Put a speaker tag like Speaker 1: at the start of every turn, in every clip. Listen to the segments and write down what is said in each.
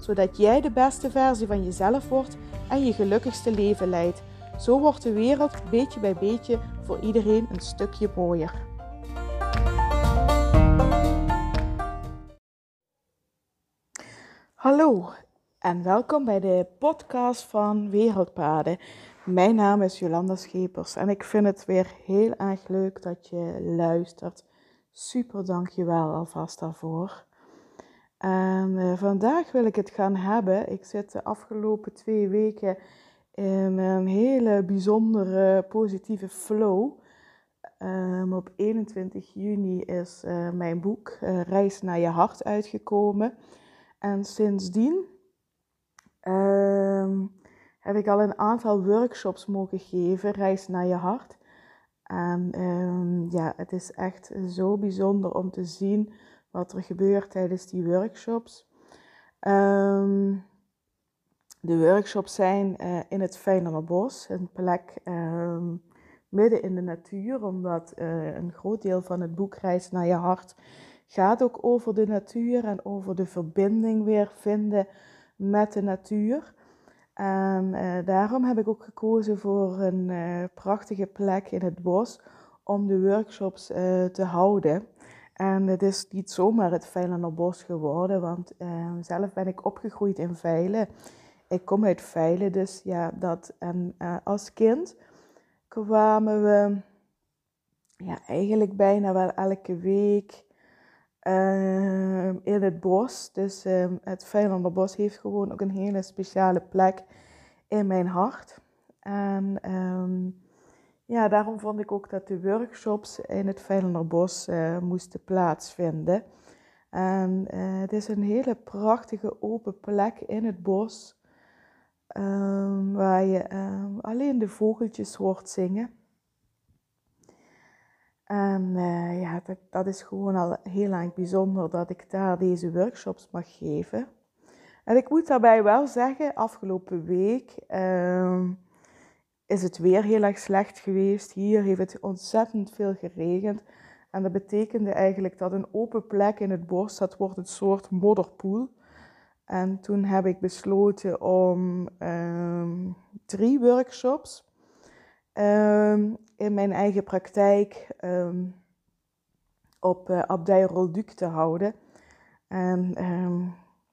Speaker 1: zodat jij de beste versie van jezelf wordt en je gelukkigste leven leidt. Zo wordt de wereld beetje bij beetje voor iedereen een stukje mooier. Hallo en welkom bij de podcast van Wereldpaden. Mijn naam is Jolanda Schepers en ik vind het weer heel erg leuk dat je luistert. Super dankjewel alvast daarvoor. En uh, vandaag wil ik het gaan hebben. Ik zit de afgelopen twee weken in een hele bijzondere positieve flow. Um, op 21 juni is uh, mijn boek uh, Reis naar je hart uitgekomen. En sindsdien um, heb ik al een aantal workshops mogen geven, Reis naar je hart. En ja, het is echt zo bijzonder om te zien wat er gebeurt tijdens die workshops. Um, de workshops zijn uh, in het Bos, een plek um, midden in de natuur, omdat uh, een groot deel van het boek Reis naar je hart gaat ook over de natuur en over de verbinding weer vinden met de natuur. En uh, daarom heb ik ook gekozen voor een prachtige plek in het bos om de workshops te houden. En het is niet zomaar het Veilenerbos geworden, want uh, zelf ben ik opgegroeid in Veilen. Ik kom uit Veilen, dus ja, dat. En uh, als kind kwamen we ja, eigenlijk bijna wel elke week uh, in het bos. Dus ehm, het Veilenerbos heeft gewoon ook een hele speciale plek in mijn hart. En ja, daarom vond ik ook dat de workshops in het Veilenerbos uh, moesten plaatsvinden. En uh, het is een hele prachtige open plek in het bos, um, waar je um, alleen de vogeltjes hoort zingen. En uh, ja, dat, dat, is gewoon al heel erg bijzonder dat ik daar deze workshops mag geven. En ik moet daarbij wel zeggen, afgelopen week. Um, is het weer heel erg slecht geweest. Hier heeft het ontzettend veel geregend. En dat betekende eigenlijk dat een open plek in het bos, dat wordt een soort modderpoel. En toen heb ik besloten om um, drie workshops um, in mijn eigen praktijk um, op uh, Abdij Rolduc te houden. En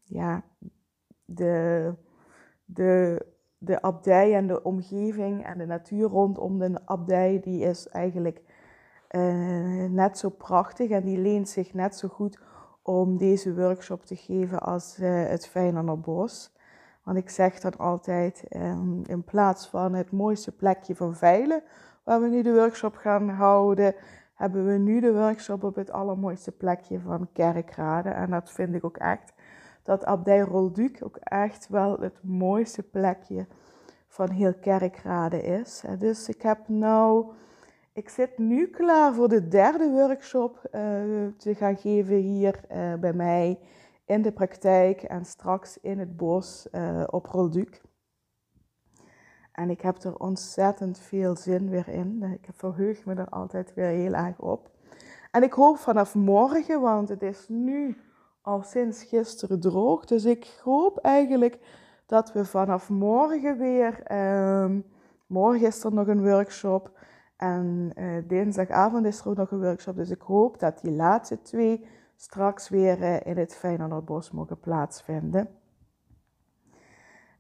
Speaker 1: ja, de, de de abdij en de omgeving en de natuur rondom de abdij, die is eigenlijk uh, net zo prachtig en die leent zich net zo goed om deze workshop te geven als uh, het Bos. Want ik zeg dan altijd, um, in plaats van het mooiste plekje van Veilen, waar we nu de workshop gaan houden, hebben we nu de workshop op het allermooiste plekje van Kerkrade. En dat vind ik ook echt dat Abdij Rolduc ook echt wel het mooiste plekje van heel Kerkrade is. Dus ik heb nou, ik zit nu klaar voor de derde workshop uh, te gaan geven hier uh, bij mij in de praktijk en straks in het bos uh, op Rolduc. En ik heb er ontzettend veel zin weer in. Ik verheug me er altijd weer heel erg op. En ik hoop vanaf morgen, want het is nu al sinds gisteren droog. Dus ik hoop eigenlijk dat we vanaf morgen weer. Um, morgen is er nog een workshop. En uh, dinsdagavond is er ook nog een workshop. Dus ik hoop dat die laatste twee straks weer uh, in het Feyenoordbos mogen plaatsvinden.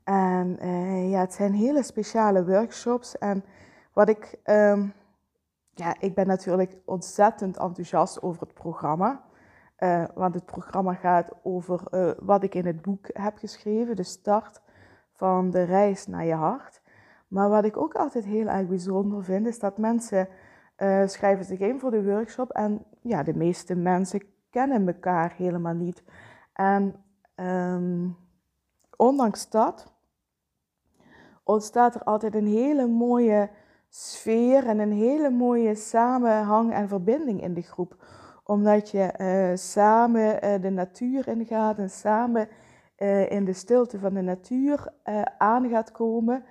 Speaker 1: En uh, ja, het zijn hele speciale workshops. En wat ik. Um, ja, ik ben natuurlijk ontzettend enthousiast over het programma. Uh, want het programma gaat over uh, wat ik in het boek heb geschreven, de start van de reis naar je hart. Maar wat ik ook altijd heel erg bijzonder vind, is dat mensen uh, schrijven zich in voor de workshop en ja, de meeste mensen kennen elkaar helemaal niet. En um, ondanks dat ontstaat er altijd een hele mooie sfeer en een hele mooie samenhang en verbinding in de groep. Omdat je uh, samen uh, de natuur ingaat en samen uh, in de stilte van de natuur aan gaat komen.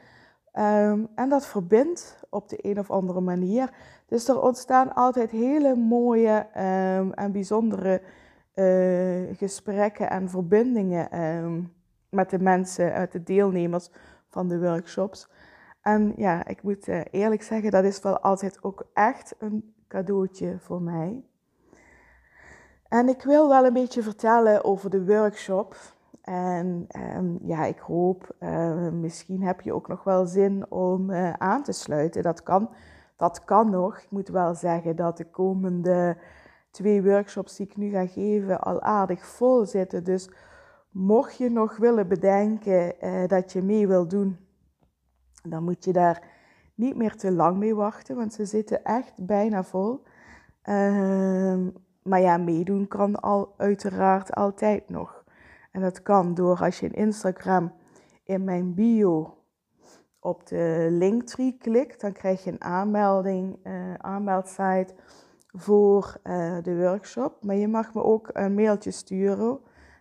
Speaker 1: Um, en dat verbindt op de een of andere manier. Dus er ontstaan altijd hele mooie um, en bijzondere gesprekken en verbindingen um, met de mensen, met de deelnemers van de workshops. En ja, ik moet eerlijk zeggen, dat is wel altijd ook echt een cadeautje voor mij. En ik wil wel een beetje vertellen over de workshop. En um, ja, ik hoop, uh, misschien heb je ook nog wel zin om uh, aan te sluiten. Dat kan, dat kan nog. Ik moet wel zeggen dat de komende twee workshops die ik nu ga geven al aardig vol zitten. Dus mocht je nog willen bedenken dat je mee wil doen dan moet je daar niet meer te lang mee wachten, want ze zitten echt bijna vol. Uh, maar ja, meedoen kan al uiteraard altijd nog. En dat kan door als je in Instagram in mijn bio op de linktree klikt, dan krijg je een aanmelding, uh, aanmeldsite voor uh, de workshop. Maar je mag me ook een mailtje sturen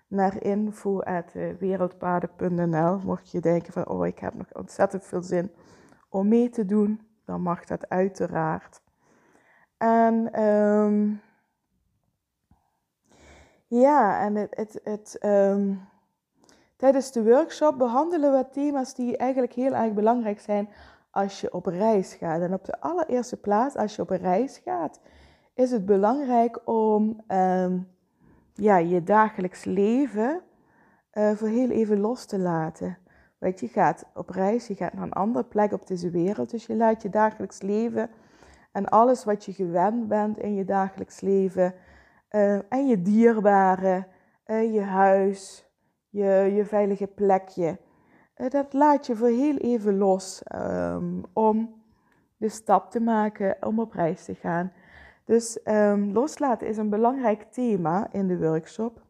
Speaker 1: naar info.wereldpaden.nl. Mocht je denken van, oh, ik heb nog ontzettend veel zin om mee te doen, dan mag dat uiteraard. En um, ja, en het, het, het, um, tijdens de workshop behandelen we thema's die eigenlijk heel erg belangrijk zijn als je op reis gaat. En op de allereerste plaats, als je op reis gaat, is het belangrijk om um, ja, je dagelijks leven uh, voor heel even los te laten. Weet je, je gaat op reis, je gaat naar een andere plek op deze wereld. Dus je laat je dagelijks leven en alles wat je gewend bent in je dagelijks leven. Uh, en je dierbare, uh, je huis, je, je veilige plekje. dat laat je voor heel even los um, om de stap te maken om op reis te gaan. Dus um, loslaten is een belangrijk thema in de workshop.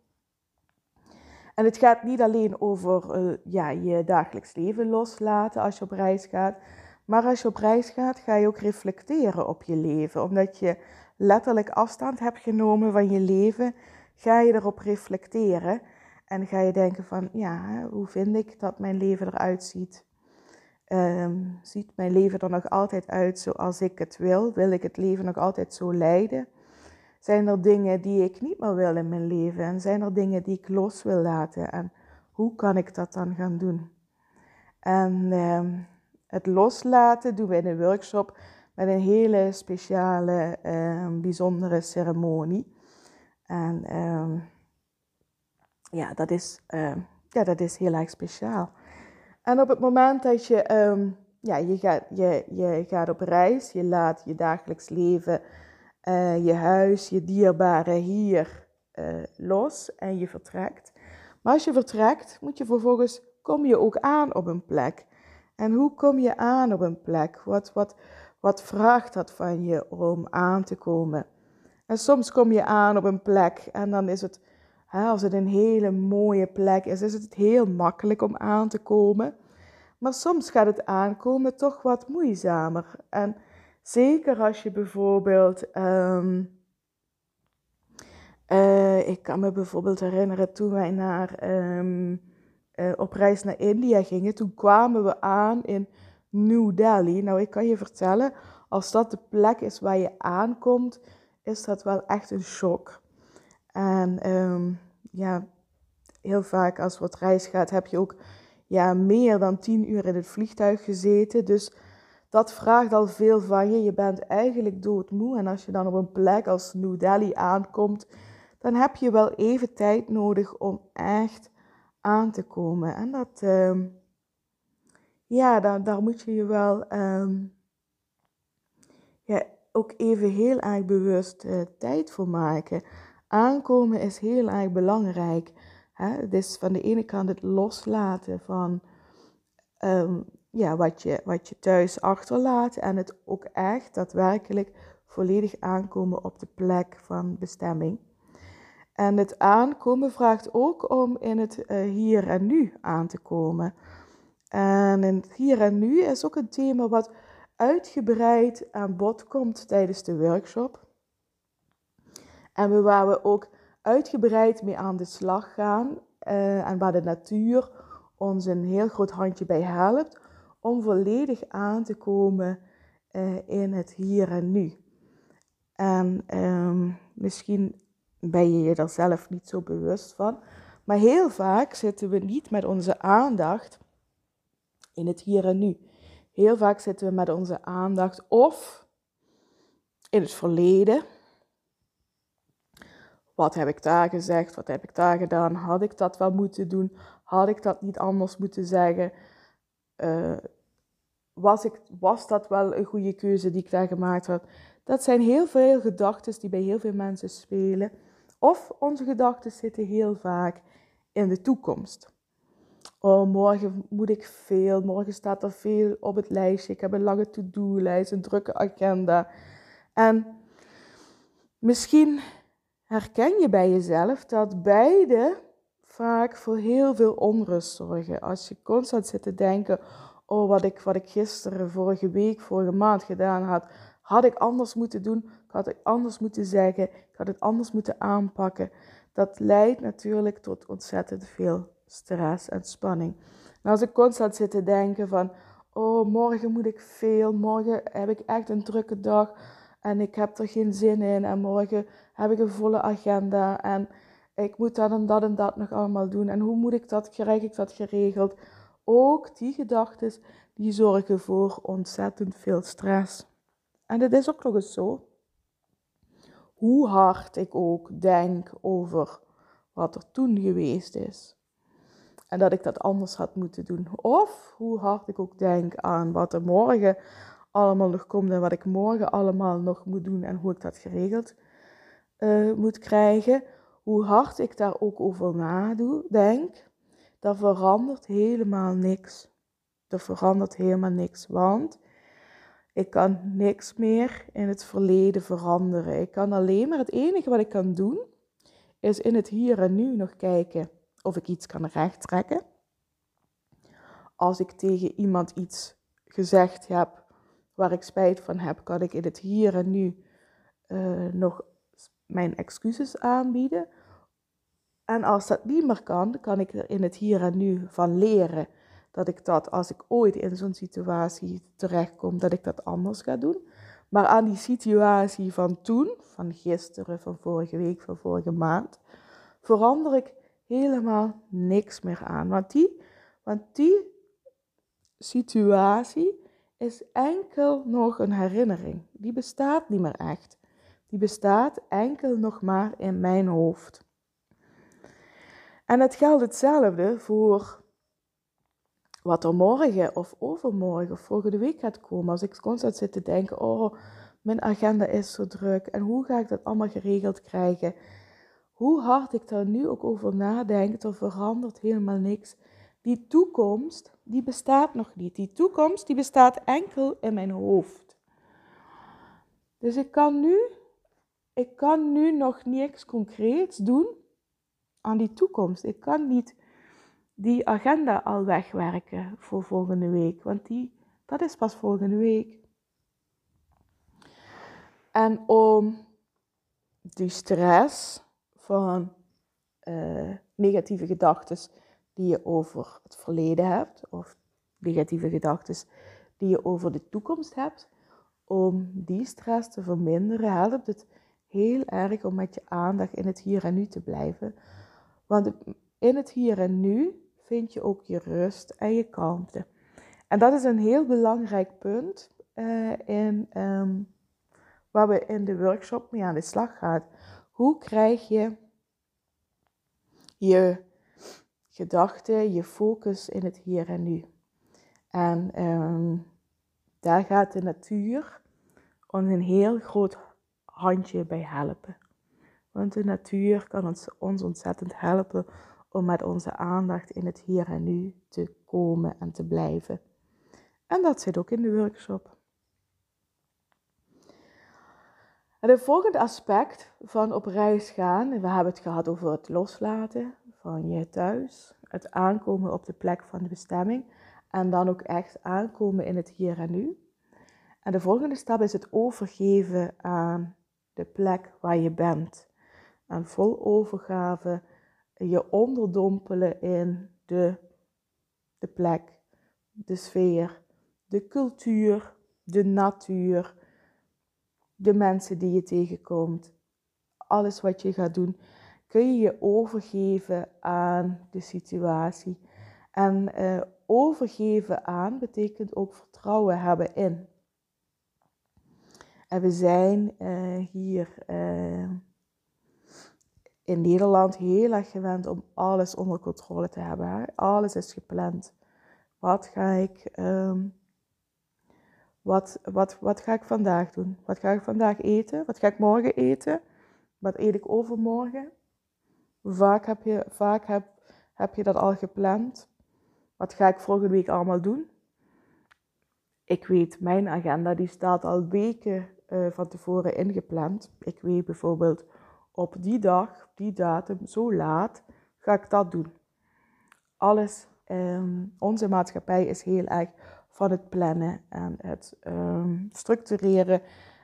Speaker 1: En het gaat niet alleen over ja, je dagelijks leven loslaten als je op reis gaat. Maar als je op reis gaat, ga je ook reflecteren op je leven. Omdat je letterlijk afstand hebt genomen van je leven, ga je erop reflecteren. En ga je denken van, ja, hoe vind ik dat mijn leven eruit ziet? Um, ziet mijn leven er nog altijd uit zoals ik het wil? Wil ik het leven nog altijd zo leiden? Zijn er dingen die ik niet meer wil in mijn leven? En zijn er dingen die ik los wil laten? En hoe kan ik dat dan gaan doen? En um, het loslaten doen we in een workshop met een hele speciale, um, bijzondere ceremonie. En ja, dat is, ja, dat is heel erg speciaal. En op het moment dat je, ja, je, gaat, je, je gaat op reis, je laat je dagelijks leven, uh, je huis, je dierbaren hier uh, los en je vertrekt. Maar als je vertrekt, moet je vervolgens, kom je ook aan op een plek. En hoe kom je aan op een plek? Wat, wat, wat vraagt dat van je om aan te komen? En soms kom je aan op een plek en dan is het als het een hele mooie plek is, is het heel makkelijk om aan te komen. Maar soms gaat het aankomen toch wat moeizamer. En zeker als je bijvoorbeeld. Um, uh, ik kan me bijvoorbeeld herinneren toen wij naar, um, uh, op reis naar India gingen. Toen kwamen we aan in New Delhi. Nou, ik kan je vertellen, als dat de plek is waar je aankomt, is dat wel echt een shock. En um, ja, heel vaak als wat reis gaat, heb je ook ja, meer dan tien uur in het vliegtuig gezeten. Dus dat vraagt al veel van je. Je bent eigenlijk doodmoe. En als je dan op een plek als New Delhi aankomt, dan heb je wel even tijd nodig om echt aan te komen. En dat, uh, ja, daar, daar moet je je wel um, ja, ook even heel erg bewust uh, tijd voor maken aankomen is heel erg belangrijk. Hè? Het is van de ene kant het loslaten van um, ja, wat, je, wat je thuis achterlaat en het ook echt daadwerkelijk volledig aankomen op de plek van bestemming. En het aankomen vraagt ook om in het uh, hier en nu aan te komen. En in het hier en nu is ook een thema wat uitgebreid aan bod komt tijdens de workshop. En waar we ook uitgebreid mee aan de slag gaan uh, en waar de natuur ons een heel groot handje bij helpt om volledig aan te komen uh, in het hier en nu. En um, misschien ben je je er zelf niet zo bewust van, maar heel vaak zitten we niet met onze aandacht in het hier en nu. Heel vaak zitten we met onze aandacht of in het verleden. Wat heb ik daar gezegd? Wat heb ik daar gedaan? Had ik dat wel moeten doen? Had ik dat niet anders moeten zeggen? Uh, was, ik, was dat wel een goede keuze die ik daar gemaakt had? Dat zijn heel veel gedachten die bij heel veel mensen spelen. Of onze gedachten zitten heel vaak in de toekomst. Oh, morgen moet ik veel, morgen staat er veel op het lijstje. Ik heb een lange to-do-lijst, een drukke agenda. En misschien herken je bij jezelf dat beide vaak voor heel veel onrust zorgen. Als je constant zit te denken, oh wat ik, wat ik gisteren, vorige week, vorige maand gedaan had, had ik anders moeten doen, ik had het anders moeten zeggen, ik had het anders moeten aanpakken. Dat leidt natuurlijk tot ontzettend veel stress en spanning. En als ik constant zit te denken van, oh morgen moet ik veel, morgen heb ik echt een drukke dag en ik heb er geen zin in en morgen heb ik een volle agenda en ik moet dat en dat en dat nog allemaal doen en hoe moet ik dat, krijg ik dat geregeld? Ook die gedachten, die zorgen voor ontzettend veel stress. En het is ook nog eens zo, hoe hard ik ook denk over wat er toen geweest is. En dat ik dat anders had moeten doen. Of hoe hard ik ook denk aan wat er morgen allemaal nog komt en wat ik morgen allemaal nog moet doen en hoe ik dat geregeld uh, moet krijgen. Hoe hard ik daar ook over nadoe, denk, dat verandert helemaal niks. Er verandert helemaal niks, want ik kan niks meer in het verleden veranderen. Ik kan alleen maar het enige wat ik kan doen, is in het hier en nu nog kijken of ik iets kan rechttrekken. Als ik tegen iemand iets gezegd heb waar ik spijt van heb, kan ik in het hier en nu uh, nog mijn excuses aanbieden. En als dat niet meer kan, kan ik er in het hier en nu van leren dat ik dat als ik ooit in zo'n situatie terechtkom, dat ik dat anders ga doen. Maar aan die situatie van toen, van gisteren, van vorige week, van vorige maand, verander ik helemaal niks meer aan. Want die, want die situatie is enkel nog een herinnering. Die bestaat niet meer echt. Die bestaat enkel nog maar in mijn hoofd. En het geldt hetzelfde voor wat er morgen of overmorgen of volgende week gaat komen. Als ik constant zit te denken, oh, mijn agenda is zo druk en hoe ga ik dat allemaal geregeld krijgen? Hoe hard ik daar nu ook over nadenk, er verandert helemaal niks. Die toekomst, die bestaat nog niet. Die toekomst, die bestaat enkel in mijn hoofd. Dus ik kan nu, ik kan nu nog niks concreets doen aan die toekomst. Ik kan niet die agenda al wegwerken voor volgende week, want die, dat is pas volgende week. En om die stress van uh, negatieve gedachten die je over het verleden hebt, of negatieve gedachten die je over de toekomst hebt, om die stress te verminderen, helpt het heel erg om met je aandacht in het hier en nu te blijven. Want in het hier en nu vind je ook je rust en je kalmte. En dat is een heel belangrijk punt uh, in, um, waar we in de workshop mee aan de slag gaan. Hoe krijg je je gedachten, je focus in het hier en nu? En um, daar gaat de natuur ons een heel groot handje bij helpen. Want de natuur kan ons, ons ontzettend helpen om met onze aandacht in het hier en nu te komen en te blijven. En dat zit ook in de workshop. En het volgende aspect van op reis gaan, we hebben het gehad over het loslaten van je thuis, het aankomen op de plek van de bestemming. En dan ook echt aankomen in het hier en nu. En de volgende stap is het overgeven aan de plek waar je bent. En vol overgave je onderdompelen in de, de plek, de sfeer, de cultuur, de natuur, de mensen die je tegenkomt, alles wat je gaat doen, kun je je overgeven aan de situatie. En uh, overgeven aan betekent ook vertrouwen hebben in. En we zijn uh, hier uh, in Nederland heel erg gewend om alles onder controle te hebben. Alles is gepland. Wat ga ik, um, wat, wat, wat ga ik vandaag doen? Wat ga ik vandaag eten? Wat ga ik morgen eten? Wat eet ik overmorgen? Vaak heb je, vaak heb, heb je dat al gepland. Wat ga ik volgende week allemaal doen? Ik weet, mijn agenda die staat al weken uh, van tevoren ingepland. Ik weet bijvoorbeeld op die dag, die datum, zo laat, ga ik dat doen. Alles, um, onze maatschappij is heel erg van het plannen en het um, structureren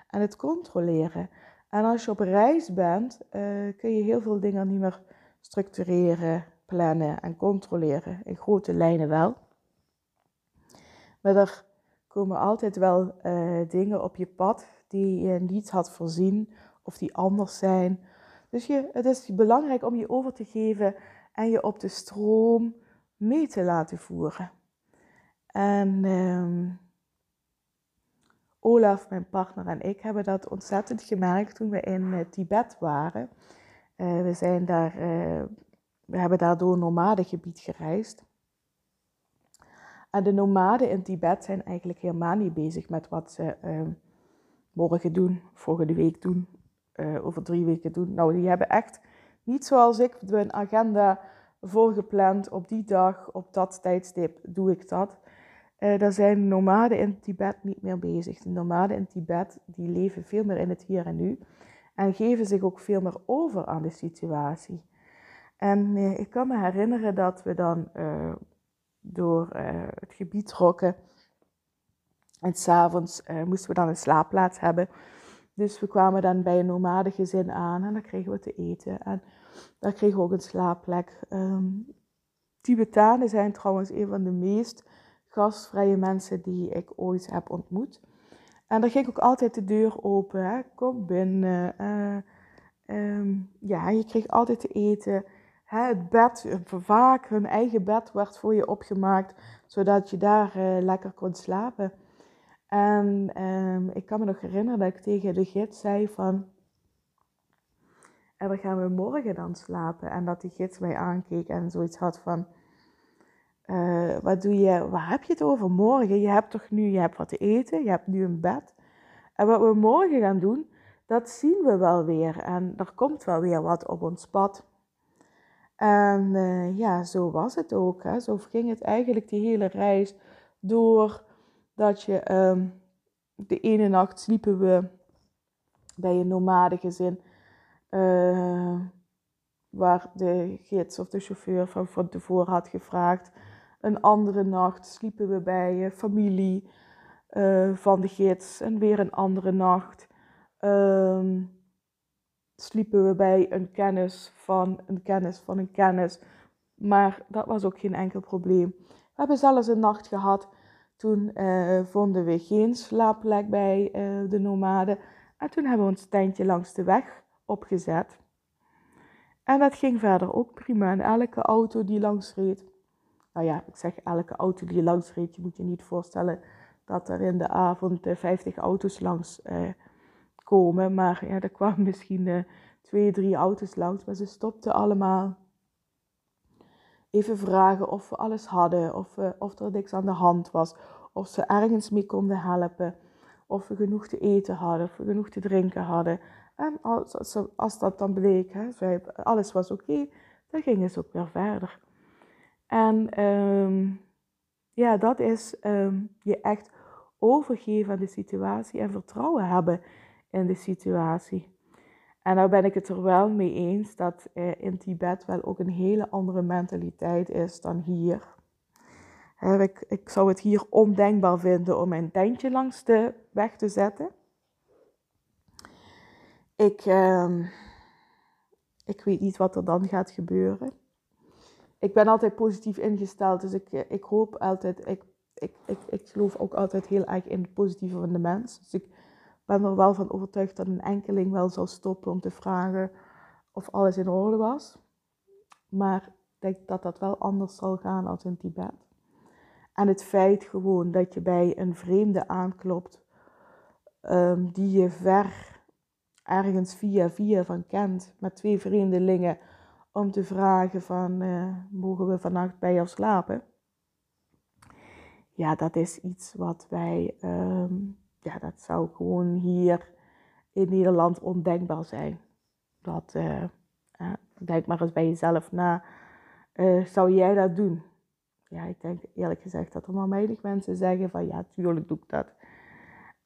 Speaker 1: en het controleren. En als je op reis bent, uh, kun je heel veel dingen niet meer structureren, plannen en controleren. In grote lijnen wel. Maar er komen altijd wel uh, dingen op je pad die je niet had voorzien of die anders zijn. Dus je, het is belangrijk om je over te geven en je op de stroom mee te laten voeren. En um, Olaf, mijn partner en ik hebben dat ontzettend gemerkt toen we in uh, Tibet waren. Uh, we, zijn daar, uh, we hebben daar door een nomadengebied gereisd. En de nomaden in Tibet zijn eigenlijk helemaal niet bezig met wat ze ehm, morgen doen, volgende week doen, over drie weken doen. Nou, die hebben echt niet zoals ik een agenda voorgepland. Op die dag, op dat tijdstip doe ik dat. Uh, daar zijn nomaden in Tibet niet meer bezig. De nomaden in Tibet die leven veel meer in het hier en nu en geven zich ook veel meer over aan de situatie. En uh, ik kan me herinneren dat we dan uh, door het gebied trokken. En s'avonds moesten we dan een slaapplaats hebben. Dus we kwamen dan bij een nomadengezin aan en dan kregen we te eten. En daar kregen we ook een slaapplek. Um, Tibetanen zijn trouwens een van de meest gastvrije mensen die ik ooit heb ontmoet. En daar ging ook altijd de deur open. Hè. Kom binnen. Uh, um, ja, je kreeg altijd te eten. Hè, het bed, vaak hun eigen bed werd voor je opgemaakt, zodat je daar uh, lekker kon slapen. En um, ik kan me nog herinneren dat ik tegen de gids zei van... En dan gaan we morgen dan slapen. En dat die gids mij aankeek en zoiets had van... Uh, wat doe je, waar heb je het over morgen? Je hebt toch nu, je hebt wat te eten, je hebt nu een bed. En wat we morgen gaan doen, dat zien we wel weer. En er komt wel weer wat op ons pad. En uh, ja, zo was het ook. Hè. Zo ging het eigenlijk die hele reis door. Dat je um, de ene nacht sliepen we bij een nomadengezin. Uh, waar de gids of de chauffeur van, van tevoren had gevraagd een andere nacht sliepen we bij familie uh, van de gids. En weer een andere nacht um, sliepen we bij een kennis van een kennis van een kennis. Maar dat was ook geen enkel probleem. We hebben zelfs een nacht gehad. Toen uh, vonden we geen slaapplek bij de nomaden. En toen hebben we ons tentje langs de weg opgezet. En dat ging verder ook prima. En elke auto die langs reed, nou ja, ik zeg elke auto die langs reed, je moet je niet voorstellen dat er in de avond 50 eh, auto's langs eh, komen. Maar ja, er kwamen misschien uh, twee, drie auto's langs, maar ze stopten allemaal. Even vragen of we alles hadden, of, uh, of er niks aan de hand was, of ze ergens mee konden helpen, of we genoeg te eten hadden, of we genoeg te drinken hadden. En als, als, als dat dan bleek, hè, alles was oké, dan gingen ze ook weer verder. En um, ja, dat is um, je echt overgeven aan de situatie en vertrouwen hebben in de situatie. En nou ben ik het er wel mee eens dat uh, in Tibet wel ook een hele andere mentaliteit is dan hier. ik, ik zou het hier ondenkbaar vinden om een tentje langs de weg te zetten. Ik, ehm, ik weet niet wat er dan gaat gebeuren. Ik ben altijd positief ingesteld, dus ik, ik hoop altijd, ik, ik, ik, ik geloof ook altijd heel erg in het positieve van de mens. Dus ik ben er wel van overtuigd dat een enkeling wel zal stoppen om te vragen of alles in orde was. Maar ik denk dat dat wel anders zal gaan als in Tibet. En het feit gewoon dat je bij een vreemde aanklopt, um, die je ver ergens via via van kent, met twee vreemdelingen, om te vragen van, uh, mogen we vannacht bij jou slapen? Ja, dat is iets wat wij, um, ja, dat zou gewoon hier in Nederland ondenkbaar zijn. Dat, uh, denk maar eens bij jezelf na, zou jij dat doen? ja, ik denk eerlijk gezegd dat er maar weinig mensen zeggen van ja, tuurlijk doe ik dat.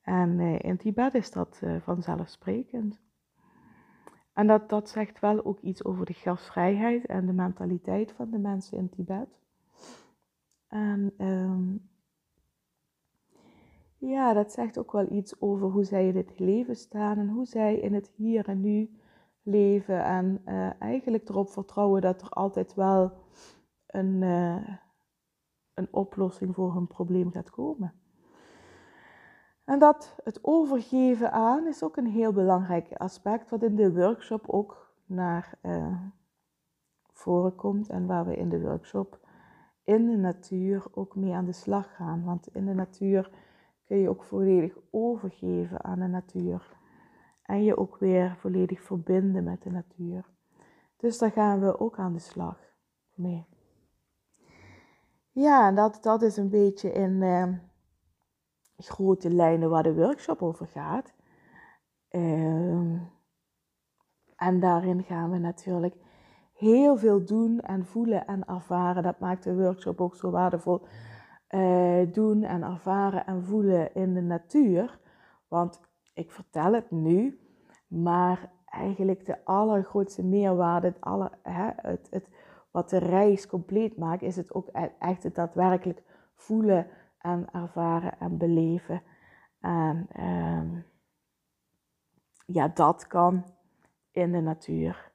Speaker 1: En in Tibet is dat vanzelfsprekend. En dat, dat zegt wel ook iets over de gastvrijheid en de mentaliteit van de mensen in Tibet. En um, ja, dat zegt ook wel iets over hoe zij in het leven staan en hoe zij in het hier en nu leven. En uh, eigenlijk erop vertrouwen dat er altijd wel een, een oplossing voor hun probleem gaat komen. En dat het overgeven aan is ook een heel belangrijk aspect, wat in de workshop ook naar uh, voren komt en waar we in de workshop in de natuur ook mee aan de slag gaan. Want in de natuur kun je ook volledig overgeven aan de natuur en je ook weer volledig verbinden met de natuur. Dus daar gaan we ook aan de slag mee. Ja, dat, dat is een beetje in uh, grote lijnen waar de workshop over gaat. Uh, en daarin gaan we natuurlijk heel veel doen en voelen en ervaren. Dat maakt de workshop ook zo waardevol. Uh, doen en ervaren en voelen in de natuur. Want ik vertel het nu, maar eigenlijk de allergrootste meerwaarde, het, aller, hè, het, het wat de reis compleet maakt, is het ook e-, echt het daadwerkelijk voelen en ervaren en beleven. En um, ja, dat kan in de natuur.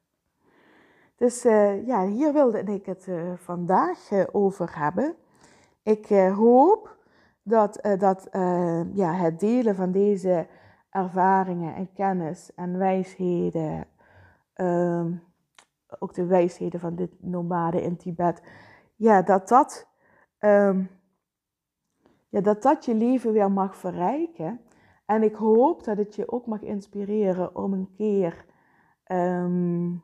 Speaker 1: Dus uh, ja, hier wilde ik het uh, vandaag uh, over hebben. Ik hoop dat, dat ja, het delen van deze ervaringen en kennis en wijsheden um, ook de wijsheden van dit nomade in Tibet. Ja, dat dat, ja, dat dat je leven weer mag verrijken. En ik hoop dat het je ook mag inspireren om een keer um,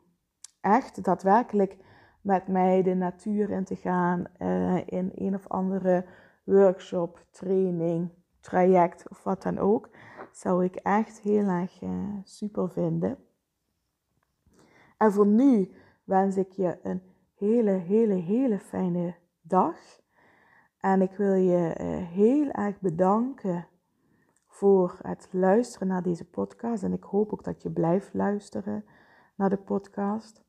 Speaker 1: echt daadwerkelijk met mij de natuur in te gaan. Uh, in een of andere workshop, training, traject of wat dan ook. Zou ik echt heel erg uh, super vinden. En voor nu wens ik je een hele, hele, hele fijne dag. En ik wil je eh, heel erg bedanken voor het luisteren naar deze podcast. En ik hoop ook dat je blijft luisteren naar de podcast.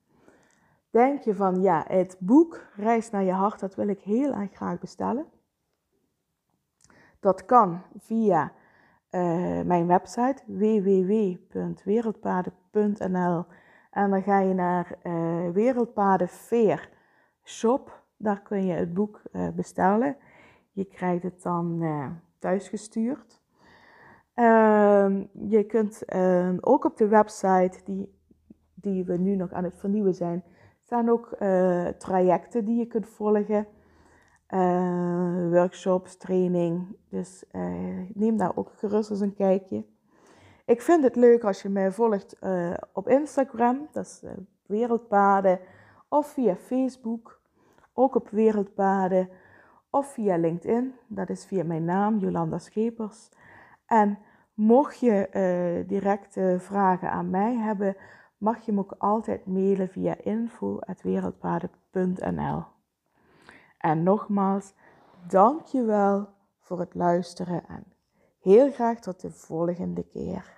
Speaker 1: Denk je van ja, het boek Reis naar je hart, dat wil ik heel erg graag bestellen. Dat kan via uh, mijn website www.wereldpaden.nl en dan ga je naar uh, Wereldpaden Veer Shop. Daar kun je het boek bestellen. Je krijgt het dan uh, thuisgestuurd. Ehm, je kunt ehm, ook op de website die, die we nu nog aan het vernieuwen zijn, staan ook trajecten die je kunt volgen. workshops, training. Dus neem daar ook gerust eens een kijkje. Ik vind het leuk als je mij volgt op Instagram, dat is Wereldpaden, of via Facebook, ook op Wereldpaden, of via LinkedIn, dat is via mijn naam, Jolanda Schepers. En mocht je uh, directe vragen aan mij hebben, mag je me ook altijd mailen via info.wereldpaden.nl. En nogmaals, dankjewel voor het luisteren en heel graag tot de volgende keer.